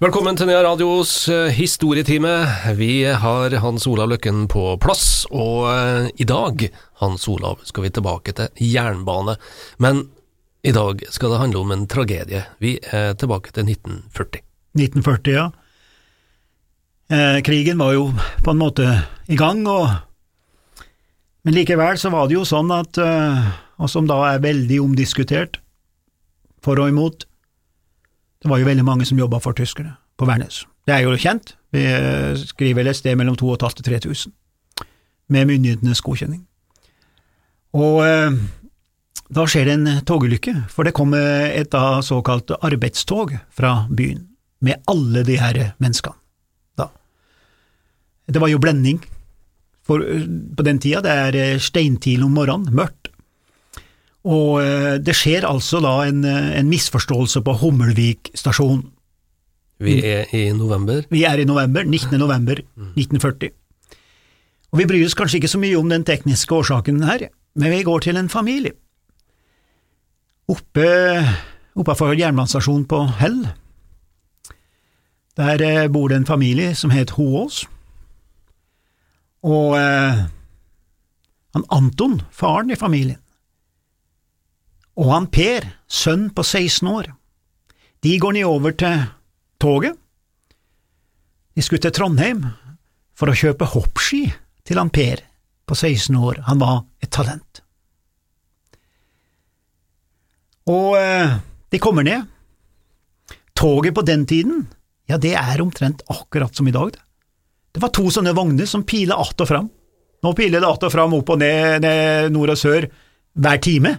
Velkommen til Nea Radios eh, historietime. Vi har Hans Olav Løkken på plass, og eh, i dag, Hans Olav, skal vi tilbake til jernbane. Men i dag skal det handle om en tragedie. Vi er tilbake til 1940. 1940, ja. Eh, krigen var jo på en måte i gang, og men likevel så var det jo sånn at, eh, og som da er veldig omdiskutert, for og imot, det var jo veldig mange som jobba for tyskerne på Værnes. Det er jo kjent, vi eh, skriver et sted mellom 2500 og 3000, med myndighetenes godkjenning. Og eh, da skjer det en togulykke, for det kommer et da såkalt arbeidstog fra byen, med alle de her menneskene. Da. Det var jo blending for, eh, på den tida, det er eh, steintidlig om morgenen, mørkt. Og eh, det skjer altså da en, en misforståelse på Hummelvik stasjon. Vi er i november. Vi er i november, 19. november 1940. Og vi bryr oss kanskje ikke så mye om den tekniske årsaken her, men vi går til en familie. Oppe oppafor jernbanestasjonen på Hell, der bor det en familie som het Hoås. Og eh, han Anton, faren i familien, og han Per, sønn på 16 år, de går nedover til toget. De skulle til Trondheim for å kjøpe hoppski til han Per på 16 år, han var et talent. Og eh, de kommer ned. Toget på den tiden, ja, det er omtrent akkurat som i dag, det. Det var to sånne vogner som piler att og fram. Nå piler det att og fram, opp og ned, ned nord og sør, hver time.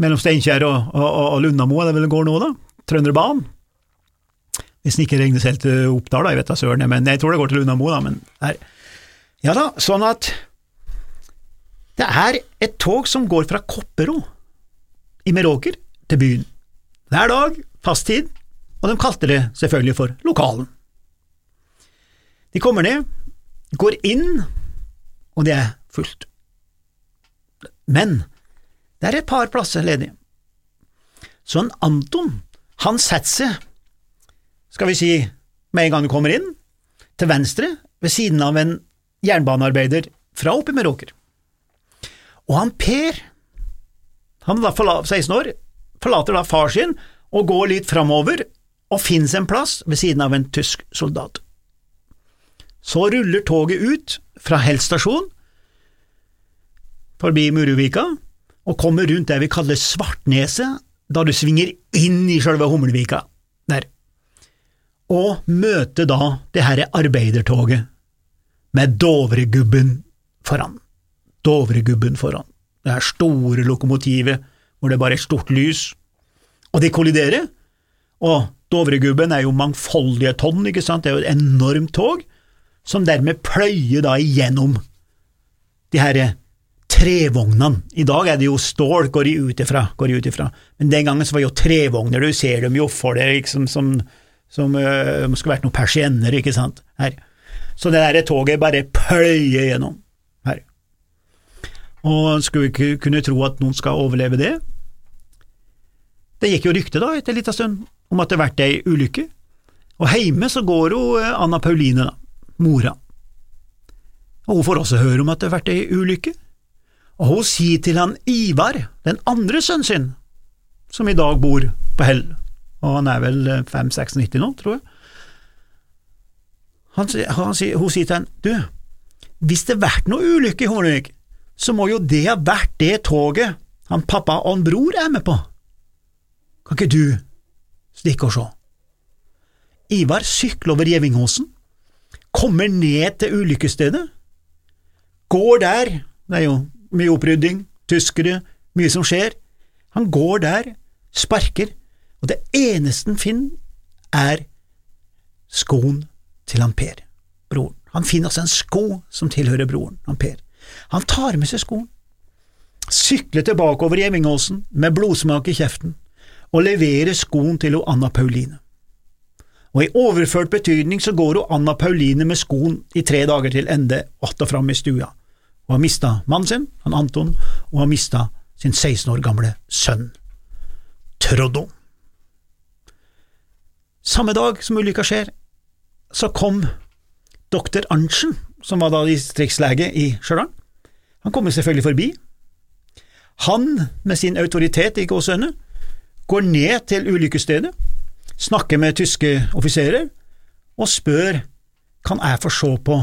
Mellom Steinkjer og, og, og Lundamo, det vel det går nå, da? Trønderbanen. Hvis den ikke regnes helt til Oppdal, da, jeg vet da søren, men jeg tror det går til Lundamo, da, men her. Ja da, sånn at det er et tog som går fra Koppero i Meråker til byen. Hver dag, fast tid, og de kalte det selvfølgelig for Lokalen. De kommer ned, går inn, og det er fullt. Men det er et par plasser ledig. Så en Anton, han setter seg, skal vi si, med en gang du kommer inn, til venstre, ved siden av en jernbanearbeider fra oppe i Meråker. Og han Per, han er da 16 år, forlater da far sin og går litt framover og finnes en plass ved siden av en tysk soldat. Så ruller toget ut fra Hell stasjon, forbi Muruvika, og kommer rundt det vi kaller Svartneset, da du svinger inn i sjølve Hummelvika der, og møter da det herre arbeidertoget med Dovregubben foran. Dovregubben foran. Det her store lokomotivet hvor det bare er stort lys, og de kolliderer, og Dovregubben er jo mangfoldige tonn, ikke sant, det er jo et enormt tog, som dermed pløyer da igjennom de her trevognene. I dag er det jo stål, går de ut ifra, går de ut ifra. men den gangen så var det jo trevogner, du ser dem jo for deg liksom som, som øh, skulle vært noen persienner, ikke sant, her. Så det der toget bare pløyer gjennom her. Og skulle ikke kunne tro at noen skal overleve det. Det gikk jo rykte da, etter en liten stund, om at det har vært ei ulykke, og heime så går jo Anna Pauline, da mora. Og Hun får også høre om at det har vært ei ulykke, og hun sier til han Ivar, den andre sønnen sin, som i dag bor på Hell, og han er vel 5-96 nå, tror jeg. Han, han, hun sier til han, du, hvis det har vært noe ulykke i Hornvik, så må jo det ha vært det toget han pappa og han bror er med på. Kan ikke du stikke og se? Ivar sykler over Gjevingåsen, kommer ned til ulykkesstedet, går der, det er jo mye opprydding, tyskere, mye som skjer, han går der, sparker, og det eneste han finner, er skoen til han Per, broren. Han finner altså en sko som tilhører broren, han Per. Han tar med seg skoen, sykler tilbake over Gjevingåsen med blodsmak i kjeften, og leverer skoen til Anna Pauline og i overført betydning så går hun Anna Pauline med skoen i tre dager til ende att og fram i stua. Hun har mista mannen sin, han Anton, og har mista sin 16 år gamle sønn, Troddo. Samme dag som ulykka skjer, så kom doktor Arntzen, som var da distriktslege i Stjørdal. Han kommer selvfølgelig forbi. Han, med sin autoritet i gåsehudene, går ned til ulykkesstedet, snakker med tyske offiserer og spør kan jeg få se på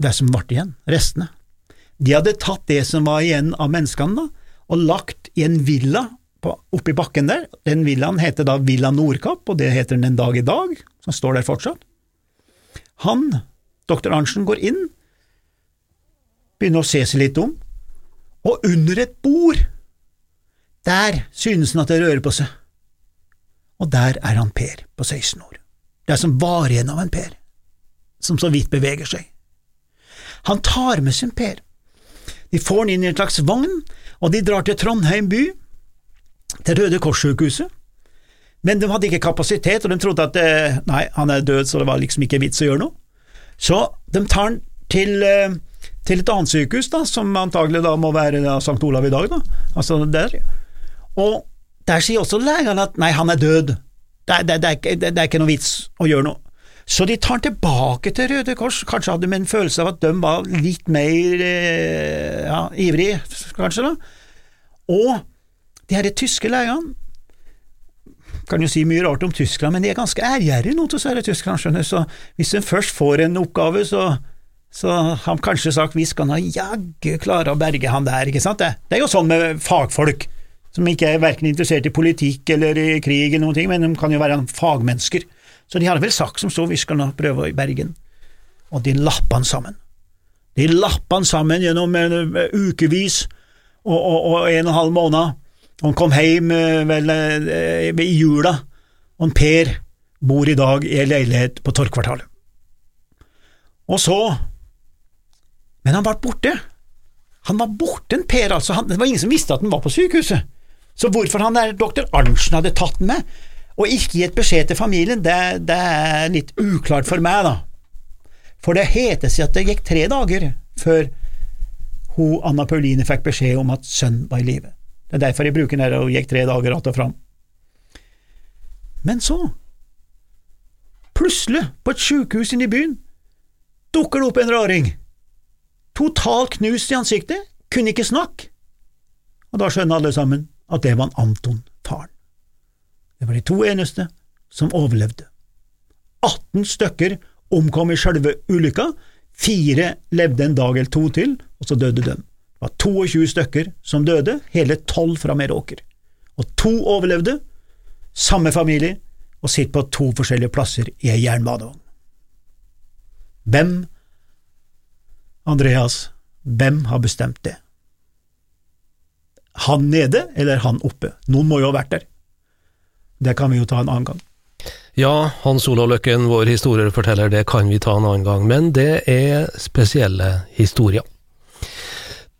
det som ble igjen, restene. De hadde tatt det som var igjen av menneskene, da, og lagt i en villa på, oppi bakken der. Den villaen heter da Villa Nordkapp, og det heter den den dag i dag, som står der fortsatt. Han, doktor Arntzen, går inn, begynner å se seg litt om, og under et bord, der synes han at det rører på seg. Og der er han Per på 16 år. Det er som var igjen av en Per, som så vidt beveger seg. Han tar med sin Per. De får han inn i en slags vogn, og de drar til Trondheim by, til Røde Kors-sykehuset. Men de hadde ikke kapasitet, og de trodde at eh, nei, han er død, så det var liksom ikke vits å gjøre noe. Så de tar han til, eh, til et annet sykehus, da, som antagelig da må være da, St. Olav i dag, da. altså der. Og der sier også legene at nei, han er død, det, det, det, det, er ikke noe vits å gjøre noe. Så de tar den tilbake til Røde Kors, kanskje hadde de en følelse av at de var litt mer eh, ja, ivrig, kanskje, da. Og de her tyske legene kan jo si mye rart om Tyskland, men de er ganske ærgjerrige nå disse tyskerne, skjønner Så hvis de først får en oppgave, så, så har de kanskje sagt vi skal nå jaggu klare å berge han der, ikke sant? Det, det er jo sånn med fagfolk, som ikke er verken interessert i politikk eller i krig eller noen ting, men de kan jo være fagmennesker. Så de hadde vel sagt som så, vi skal nå prøve i Bergen. Og de lappa han sammen. De lappa han sammen gjennom en ukevis og, og, og en og en halv måned. Han kom hjem vel i jula, og Per bor i dag i ei leilighet på Torgkvartalet. Og så Men han ble borte. Han var borte, en Per, altså. Han, det var ingen som visste at han var på sykehuset. Så hvorfor han der doktor Arntzen hadde tatt den med, og ikke gitt beskjed til familien, det, det, er litt uklart for meg, da. For det heter seg at det gikk tre dager før hun, Anna Pauline fikk beskjed om at sønnen var i live. Det er derfor jeg bruker den og gikk tre dager att og fram. Men så, plutselig, på et sykehus inne i byen, dukker det opp en raring. Totalt knust i ansiktet, kunne ikke snakke. Og da skjønner alle sammen at det var en Anton. Det var de to eneste som overlevde. 18 stykker omkom i selve ulykka, fire levde en dag eller to til, og så døde de. Det var 22 stykker som døde, hele tolv fra Meråker. Og to overlevde, samme familie, og sitter på to forskjellige plasser i ei jernbanevogn. Hvem, Andreas, hvem har bestemt det? Han nede, eller han oppe? Noen må jo ha vært der. Det kan vi jo ta en annen gang. Ja, Hans Olav Løkken, vår historieforteller, det kan vi ta en annen gang, men det er spesielle historier.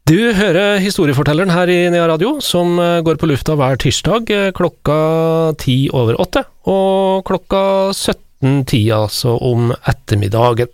Du hører historiefortelleren her i Nea Radio, som går på lufta hver tirsdag klokka ti over åtte, og klokka 17.10, altså om ettermiddagen.